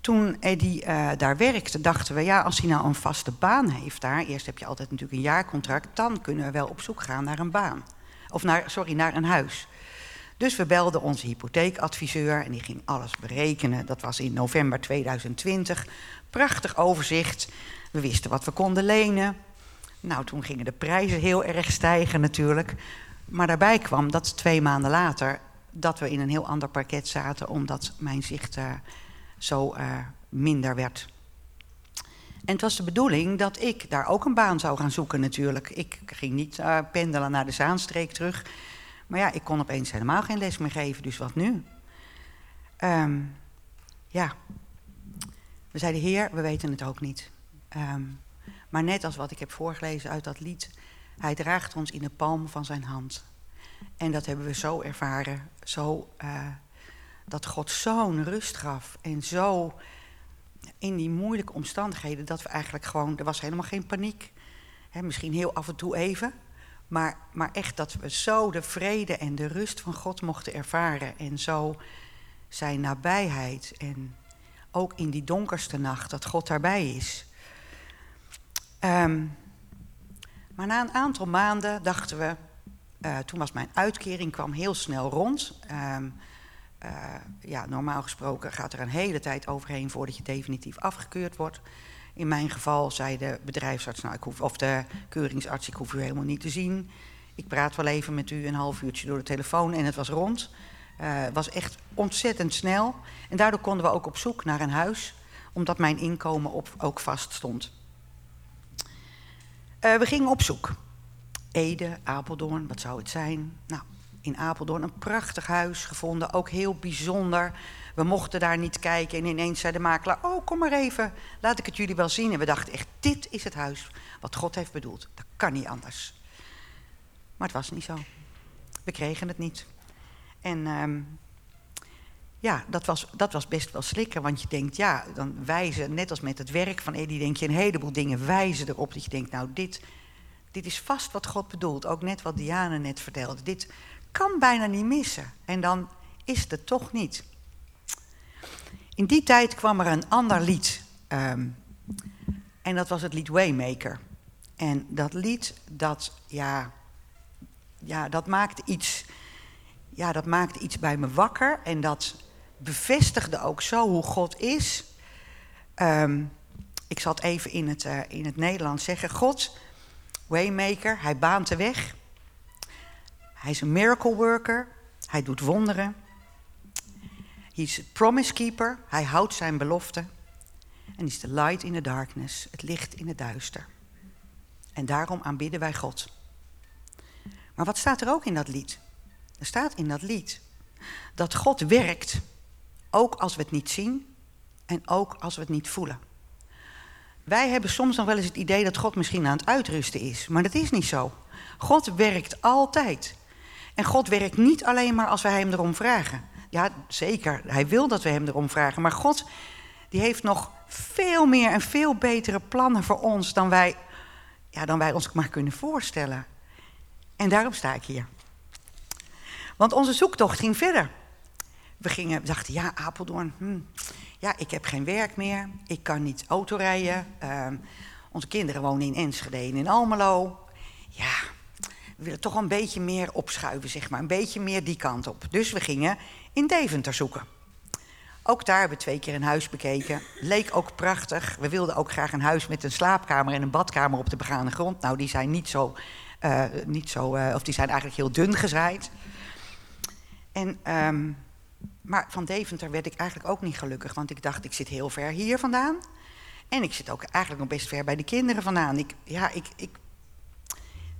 toen Eddie uh, daar werkte, dachten we... ja, als hij nou een vaste baan heeft daar... eerst heb je altijd natuurlijk een jaarcontract... dan kunnen we wel op zoek gaan naar een baan. Of naar, sorry, naar een huis. Dus we belden onze hypotheekadviseur en die ging alles berekenen. Dat was in november 2020. Prachtig overzicht. We wisten wat we konden lenen. Nou, toen gingen de prijzen heel erg stijgen natuurlijk. Maar daarbij kwam dat twee maanden later dat we in een heel ander pakket zaten, omdat mijn zicht uh, zo uh, minder werd. En het was de bedoeling dat ik daar ook een baan zou gaan zoeken natuurlijk. Ik ging niet uh, pendelen naar de Zaanstreek terug. Maar ja, ik kon opeens helemaal geen les meer geven, dus wat nu? Um, ja, we zeiden, heer, we weten het ook niet. Um, maar net als wat ik heb voorgelezen uit dat lied, hij draagt ons in de palm van zijn hand. En dat hebben we zo ervaren, zo, uh, dat God zo'n rust gaf en zo in die moeilijke omstandigheden dat we eigenlijk gewoon, er was helemaal geen paniek. Misschien heel af en toe even, maar, maar echt dat we zo de vrede en de rust van God mochten ervaren en zo zijn nabijheid en ook in die donkerste nacht dat God daarbij is. Um, maar na een aantal maanden dachten we, uh, toen was mijn uitkering kwam heel snel rond. Um, uh, ja, normaal gesproken gaat er een hele tijd overheen voordat je definitief afgekeurd wordt. In mijn geval zei de bedrijfsarts, nou, ik hoef, of de keuringsarts, ik hoef u helemaal niet te zien. Ik praat wel even met u een half uurtje door de telefoon en het was rond. Het was echt ontzettend snel. En daardoor konden we ook op zoek naar een huis, omdat mijn inkomen op, ook vast stond. Uh, we gingen op zoek. Ede, Apeldoorn, wat zou het zijn? Nou, in Apeldoorn een prachtig huis gevonden, ook heel bijzonder. We mochten daar niet kijken en ineens zei de makelaar... oh, kom maar even, laat ik het jullie wel zien. En we dachten echt, dit is het huis wat God heeft bedoeld. Dat kan niet anders. Maar het was niet zo. We kregen het niet. En um, ja, dat was, dat was best wel slikken. Want je denkt, ja, dan wijzen, net als met het werk van Eddie... denk je een heleboel dingen wijzen erop dat je denkt... nou, dit, dit is vast wat God bedoelt. Ook net wat Diana net vertelde. Dit kan bijna niet missen. En dan is het toch niet. In die tijd kwam er een ander lied. Um, en dat was het lied Waymaker. En dat lied, dat, ja, ja, dat maakte iets... Ja, dat maakte iets bij me wakker. En dat bevestigde ook zo hoe God is. Um, ik zal het even in het, uh, in het Nederlands zeggen. God, Waymaker, hij baant de weg. Hij is een miracle worker. Hij doet wonderen. Hij is promise keeper. Hij houdt zijn belofte. En is de light in the darkness. Het licht in het duister. En daarom aanbidden wij God. Maar wat staat er ook in dat lied? Er staat in dat lied dat God werkt, ook als we het niet zien en ook als we het niet voelen. Wij hebben soms nog wel eens het idee dat God misschien aan het uitrusten is, maar dat is niet zo. God werkt altijd. En God werkt niet alleen maar als wij hem erom vragen. Ja, zeker, hij wil dat we hem erom vragen. Maar God die heeft nog veel meer en veel betere plannen voor ons dan wij, ja, dan wij ons maar kunnen voorstellen. En daarom sta ik hier. Want onze zoektocht ging verder. We gingen, dachten, ja, Apeldoorn, hm, ja, ik heb geen werk meer. Ik kan niet autorijden. Uh, onze kinderen wonen in Enschede en in Almelo. We willen toch een beetje meer opschuiven, zeg maar. Een beetje meer die kant op. Dus we gingen in Deventer zoeken. Ook daar hebben we twee keer een huis bekeken. Leek ook prachtig. We wilden ook graag een huis met een slaapkamer en een badkamer op de begane grond. Nou, die zijn niet zo, uh, niet zo uh, of die zijn eigenlijk heel dun gezaaid. En, um, maar van Deventer werd ik eigenlijk ook niet gelukkig, want ik dacht, ik zit heel ver hier vandaan. En ik zit ook eigenlijk nog best ver bij de kinderen vandaan. Ik, ja, ik, ik,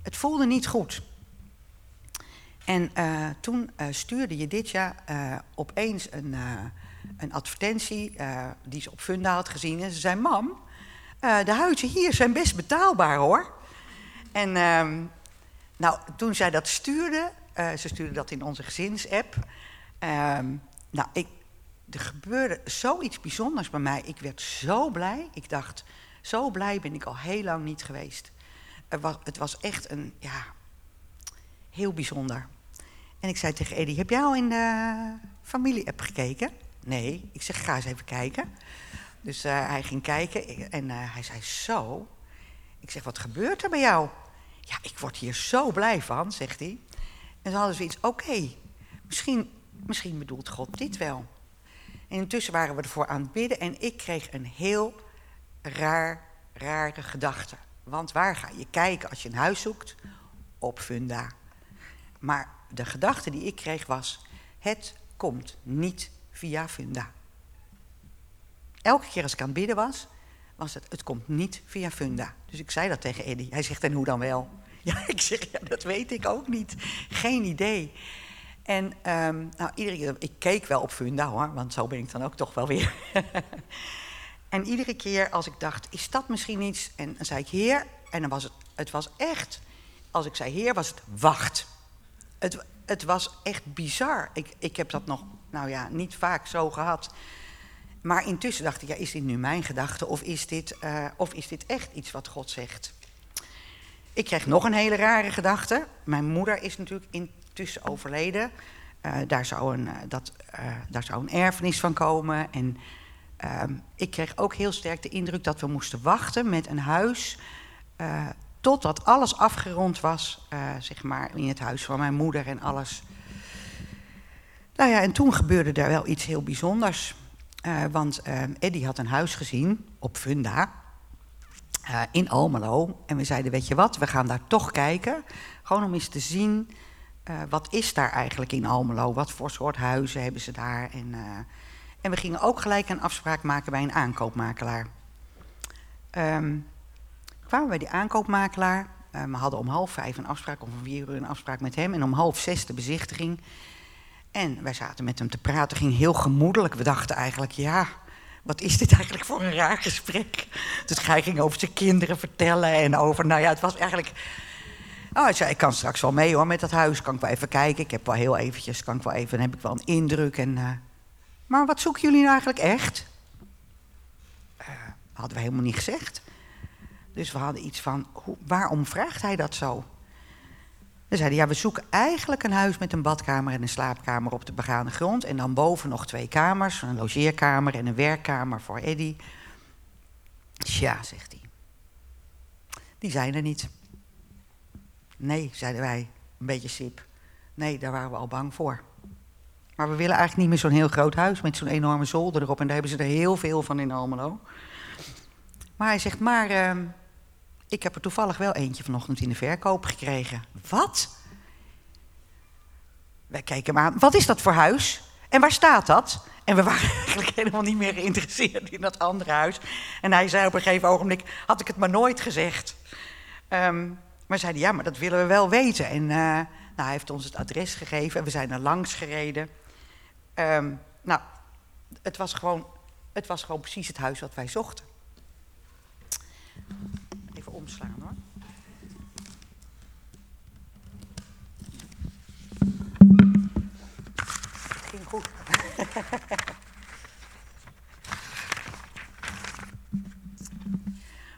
het voelde niet goed. En uh, toen uh, stuurde je dit jaar uh, opeens een, een advertentie die ze op Funda had gezien. En ze zei, mam, de huizen hier zijn best betaalbaar hoor. En ehm, nou, toen zij dat stuurde, ze stuurde dat in onze gezinsapp. Um, nou, ik, er gebeurde zoiets bijzonders bij mij. Ik werd zo blij. Ik dacht, zo blij ben ik al heel lang niet geweest. Het was, echt een, ja, heel bijzonder. En ik zei tegen Eddie, heb jij al in de familie-app gekeken? Nee. Ik zeg, ga eens even kijken. Dus uh, hij ging kijken en uh, hij zei, zo. Ik zeg, wat gebeurt er bij jou? Ja, ik word hier zo blij van, zegt hij. En ze hadden zoiets, oké, misschien, misschien bedoelt God dit wel. En intussen waren we ervoor aan het bidden en ik kreeg een heel raar, rare gedachte. Want waar ga je kijken als je een huis zoekt? Op Funda. Maar de gedachte die ik kreeg was, het komt niet via Funda. Elke keer als ik aan het bidden was, was het, het komt niet via Funda. Dus ik zei dat tegen Eddy. Hij zegt, en hoe dan wel? <laughs> Ja, ik zeg, ja, dat weet ik ook niet. Geen idee. En ehm, nou, iedere keer, ik keek wel op Funda hoor, want zo ben ik dan ook toch wel weer. <laughs> en iedere keer als ik dacht, is dat misschien iets? En dan zei ik, heer, en dan was het, het was echt, als ik zei heer, was het wacht. Het, het was echt bizar. Ik, ik heb dat nog, nou ja, niet vaak zo gehad. Maar intussen dacht ik, ja, is dit nu mijn gedachte of is dit, uh, of is dit echt iets wat God zegt? Ik kreeg nog een hele rare gedachte. Mijn moeder is natuurlijk intussen overleden. Uh, daar, zou een, uh, dat, daar zou een erfenis van komen. En ehm, ik kreeg ook heel sterk de indruk dat we moesten wachten met een huis totdat alles afgerond was, zeg maar, in het huis van mijn moeder en alles. Nou ja, en toen gebeurde er wel iets heel bijzonders. Uh, want uh, Eddie had een huis gezien op Funda uh, in Almelo. En we zeiden, weet je wat, we gaan daar toch kijken. Gewoon om eens te zien, wat is daar eigenlijk in Almelo? Wat voor soort huizen hebben ze daar? En, en we gingen ook gelijk een afspraak maken bij een aankoopmakelaar. Um, kwamen bij die aankoopmakelaar. we hadden om half vijf een afspraak, om vier uur een afspraak met hem. En om half zes de bezichtiging. En wij zaten met hem te praten, ging heel gemoedelijk. We dachten eigenlijk, ja, wat is dit eigenlijk voor een raar gesprek? Dus hij ging over zijn kinderen vertellen en over, nou ja, het was eigenlijk... Oh, zei, ik kan straks wel mee hoor, met dat huis, kan ik wel even kijken. Ik heb wel heel eventjes, kan ik wel even, dan heb ik wel een indruk. En, uh... Maar wat zoeken jullie nou eigenlijk echt? Uh, hadden we helemaal niet gezegd. Dus we hadden iets van, hoe, waarom vraagt hij dat zo? We zeiden, ja, we zoeken eigenlijk een huis met een badkamer en een slaapkamer op de begane grond. En dan boven nog twee kamers, een logeerkamer en een werkkamer voor Eddy. Tja, zegt hij. Die zijn er niet. Nee, zeiden wij, een beetje sip. Nee, daar waren we al bang voor. Maar we willen eigenlijk niet meer zo'n heel groot huis met zo'n enorme zolder erop. En daar hebben ze er heel veel van in Almelo. Maar hij zegt, maar... Uh, ik heb er toevallig wel eentje vanochtend in de verkoop gekregen. Wat? Wij kijken maar wat is dat voor huis? En waar staat dat? En we waren <laughs> eigenlijk helemaal niet meer geïnteresseerd in dat andere huis. En hij zei op een gegeven ogenblik, had ik het maar nooit gezegd. Um, maar zeiden, ja, maar dat willen we wel weten. En uh, nou, hij heeft ons het adres gegeven en we zijn er langs gereden. Um, nou, het was, gewoon, het was gewoon precies het huis wat wij zochten omslaan hoor. Ging goed. <laughs>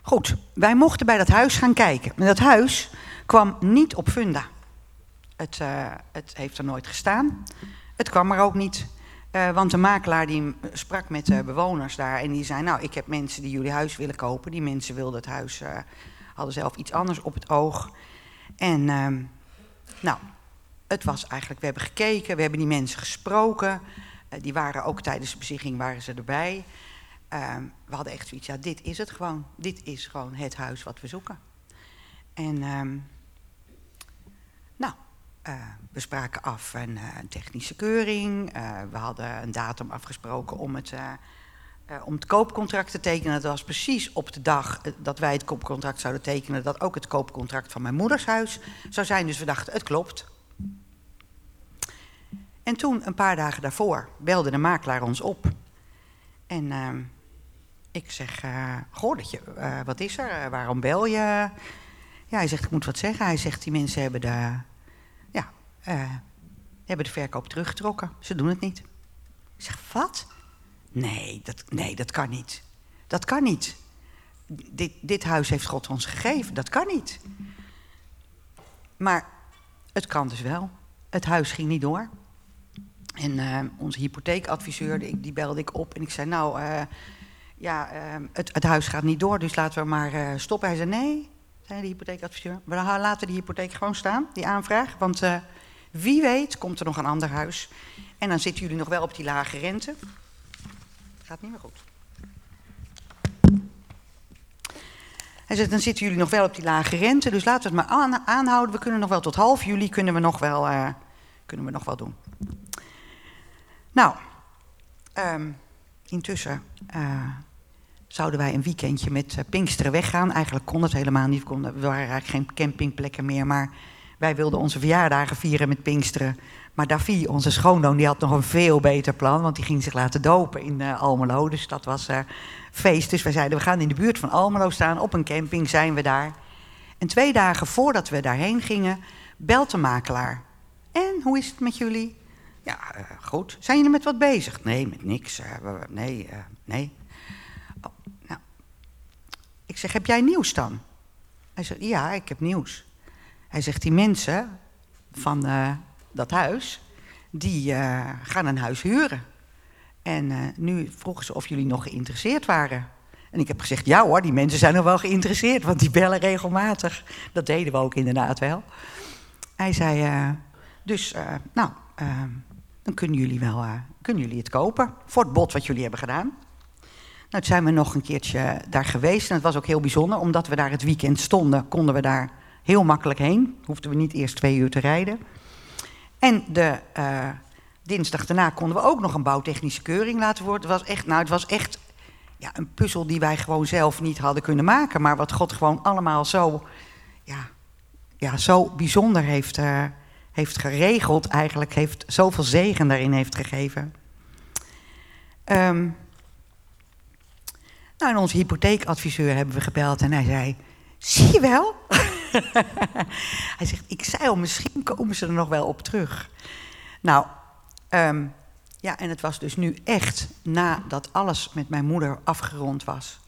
Goed, wij mochten bij dat huis gaan kijken. En dat huis kwam niet op funda. Het, uh, het heeft er nooit gestaan. Het kwam er ook niet. Uh, want de makelaar die sprak met de bewoners daar en die zei... nou, ik heb mensen die jullie huis willen kopen. Die mensen wilden het huis uh, hadden zelf iets anders op het oog. En uh, nou, het was eigenlijk, we hebben gekeken, we hebben die mensen gesproken. Uh, die waren ook tijdens de bezichting waren ze erbij. Uh, we hadden echt zoiets, ja, dit is het gewoon. Dit is gewoon het huis wat we zoeken. En ehm, we spraken af een, een technische keuring. we hadden een datum afgesproken om het om het koopcontract te tekenen. Dat was precies op de dag dat wij het koopcontract zouden tekenen, dat ook het koopcontract van mijn moeders huis zou zijn. Dus we dachten, het klopt. En toen, een paar dagen daarvoor, belde de makelaar ons op. En uh, ik zeg, uh, wat is er? waarom bel je? Ja, hij zegt, ik moet wat zeggen. Hij zegt, die mensen hebben de, ja, hebben de verkoop teruggetrokken. Ze doen het niet. Ik zeg, wat? Nee, dat, nee, dat kan niet. Dat kan niet. Dit, dit huis heeft God ons gegeven. Dat kan niet. Maar het kan dus wel. Het huis ging niet door. En uh, onze hypotheekadviseur, die, die, belde ik op en ik zei, nou, uh, ja, uh, het, het, huis gaat niet door, dus laten we maar stoppen. Hij zei, nee, zei de hypotheekadviseur, we laten die hypotheek gewoon staan, die aanvraag. Want wie weet komt er nog een ander huis. En dan zitten jullie nog wel op die lage rente gaat niet meer goed. Hij dan zitten jullie nog wel op die lage rente, dus laten we het maar aanhouden. We kunnen nog wel tot half juli, kunnen we nog wel, uh, kunnen we nog wel doen. Nou, um, intussen uh, zouden wij een weekendje met uh, Pinksteren weggaan. Eigenlijk kon het helemaal niet. We, waren eigenlijk geen campingplekken meer. Maar wij wilden onze verjaardagen vieren met Pinksteren. Maar Davy, onze schoonzoon, die had nog een veel beter plan. Want die ging zich laten dopen in uh, Almelo. Dus dat was uh, feest. Dus wij zeiden, we gaan in de buurt van Almelo staan. Op een camping zijn we daar. En twee dagen voordat we daarheen gingen, belt de makelaar. En, hoe is het met jullie? Ja, uh, goed. Zijn jullie met wat bezig? Nee, met niks. nee, nee. Oh, nou. Ik zeg, heb jij nieuws dan? Hij zegt, ja, ik heb nieuws. Hij zegt, die mensen van dat huis, die uh, gaan een huis huren. En uh, nu vroegen ze of jullie nog geïnteresseerd waren. En ik heb gezegd, ja hoor, die mensen zijn nog wel geïnteresseerd, want die bellen regelmatig. Dat deden we ook inderdaad wel. Hij zei, dus, nou, dan kunnen jullie wel kunnen jullie het kopen voor het bod wat jullie hebben gedaan. Nou, zijn we nog een keertje daar geweest en het was ook heel bijzonder. Omdat we daar het weekend stonden, konden we daar heel makkelijk heen. Hoefden we niet eerst twee uur te rijden. En de uh, dinsdag daarna konden we ook nog een bouwtechnische keuring laten worden. Het was echt, nou, het was echt ja, een puzzel die wij gewoon zelf niet hadden kunnen maken. Maar wat God gewoon allemaal zo, ja, ja, zo bijzonder heeft, uh, heeft geregeld, eigenlijk heeft zoveel zegen daarin heeft gegeven. Um, nou, onze hypotheekadviseur hebben we gebeld en hij zei: Zie je wel? <laughs> Hij zegt, ik zei al, misschien komen ze er nog wel op terug. Nou, um, ja, en het was dus nu echt nadat alles met mijn moeder afgerond was.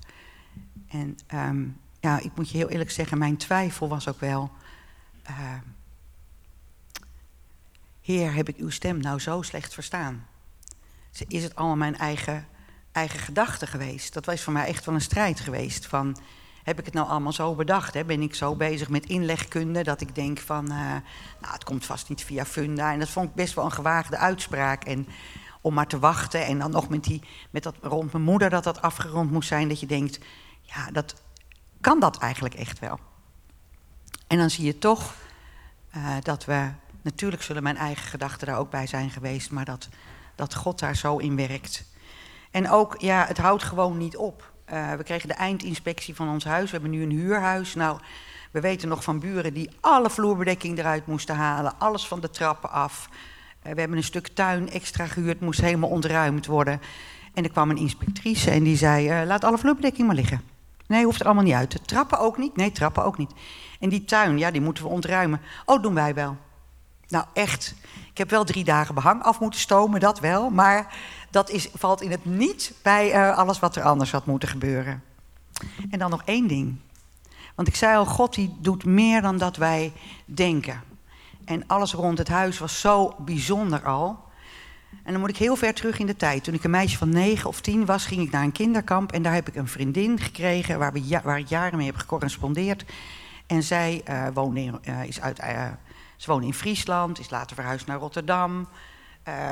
En um, ja, ik moet je heel eerlijk zeggen, mijn twijfel was ook wel... Uh, Heer, heb ik uw stem nou zo slecht verstaan? Is het allemaal mijn eigen, eigen gedachte geweest? Dat was voor mij echt wel een strijd geweest van heb ik het nou allemaal zo bedacht? Hè? Ben ik zo bezig met inlegkunde dat ik denk van, uh, nou, het komt vast niet via funda. En dat vond ik best wel een gewaagde uitspraak. En om maar te wachten en dan nog met, die, met dat rond mijn moeder dat dat afgerond moest zijn, dat je denkt, ja, dat kan dat eigenlijk echt wel. En dan zie je toch uh, dat we, natuurlijk zullen mijn eigen gedachten daar ook bij zijn geweest, maar dat, dat God daar zo in werkt. En ook, ja, het houdt gewoon niet op. Uh, we kregen de eindinspectie van ons huis. We hebben nu een huurhuis. Nou, we weten nog van buren die alle vloerbedekking eruit moesten halen. Alles van de trappen af. Uh, we hebben een stuk tuin extra gehuurd. Moest helemaal ontruimd worden. En er kwam een inspectrice en die zei... Uh, laat alle vloerbedekking maar liggen. Nee, hoeft er allemaal niet uit. De trappen ook niet? Nee, trappen ook niet. En die tuin, ja, die moeten we ontruimen. Oh, doen wij wel. Nou, echt. Ik heb wel drie dagen behang af moeten stomen, dat wel. Maar dat is, valt in het niet bij uh, alles wat er anders had moeten gebeuren. En dan nog één ding. Want ik zei al, God die doet meer dan dat wij denken. En alles rond het huis was zo bijzonder al. En dan moet ik heel ver terug in de tijd. Toen ik een meisje van negen of tien was, ging ik naar een kinderkamp. En daar heb ik een vriendin gekregen waar, we, waar ik jaren mee heb gecorrespondeerd. En zij uh, woonde in, uh, is uit, ze in Friesland, is later verhuisd naar Rotterdam.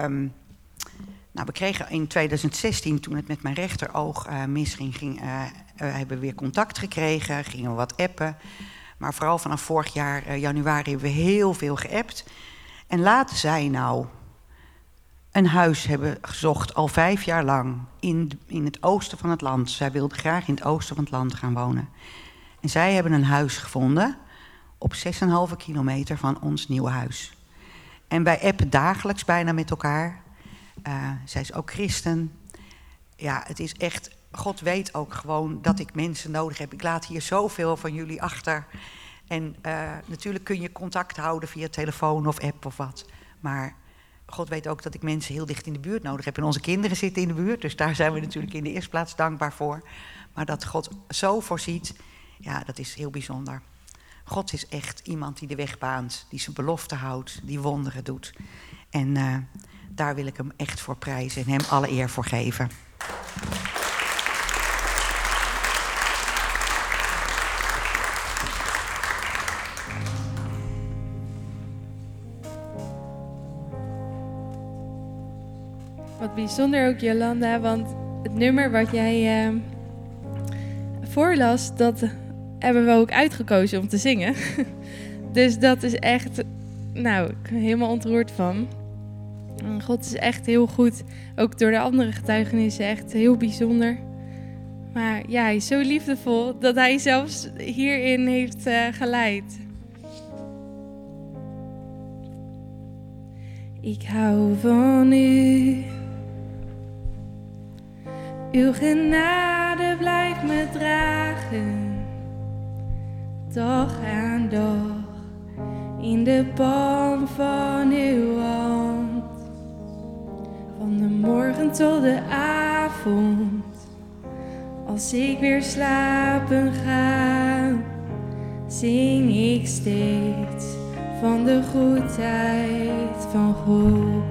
Um, nou, we kregen in 2016, toen het met mijn rechteroog uh, misging, ging, uh, we hebben weer contact gekregen, gingen we wat appen. Maar vooral vanaf vorig jaar, januari, hebben we heel veel geappt. En laten zij nou een huis hebben gezocht, al vijf jaar lang, in, in het oosten van het land. Zij wilde graag in het oosten van het land gaan wonen. En zij hebben een huis gevonden op 6,5 kilometer van ons nieuwe huis. En wij appen dagelijks bijna met elkaar. Uh, zij is ook christen. Ja, het is echt. God weet ook gewoon dat ik mensen nodig heb. Ik laat hier zoveel van jullie achter. En uh, natuurlijk kun je contact houden via telefoon of app of wat. Maar God weet ook dat ik mensen heel dicht in de buurt nodig heb. En onze kinderen zitten in de buurt, dus daar zijn we natuurlijk in de eerste plaats dankbaar voor. Maar dat God zo voorziet, ja, dat is heel bijzonder. God is echt iemand die de weg baant, die zijn belofte houdt, die wonderen doet. En uh, daar wil ik hem echt voor prijzen en hem alle eer voor geven. Wat bijzonder ook, Jolanda, want het nummer wat jij uh, voorlas, dat hebben we ook uitgekozen om te zingen. <laughs> dus dat is echt, nou, ik ben helemaal ontroerd van. God is echt heel goed. Ook door de andere getuigenissen echt heel bijzonder. Maar ja, hij is zo liefdevol dat hij zelfs hierin heeft uh, geleid. Ik hou van u. Uw genade blijft me dragen, dag aan dag, in de palm van uw hand. Van de morgen tot de avond, als ik weer slapen ga, zing ik steeds van de goedheid van God.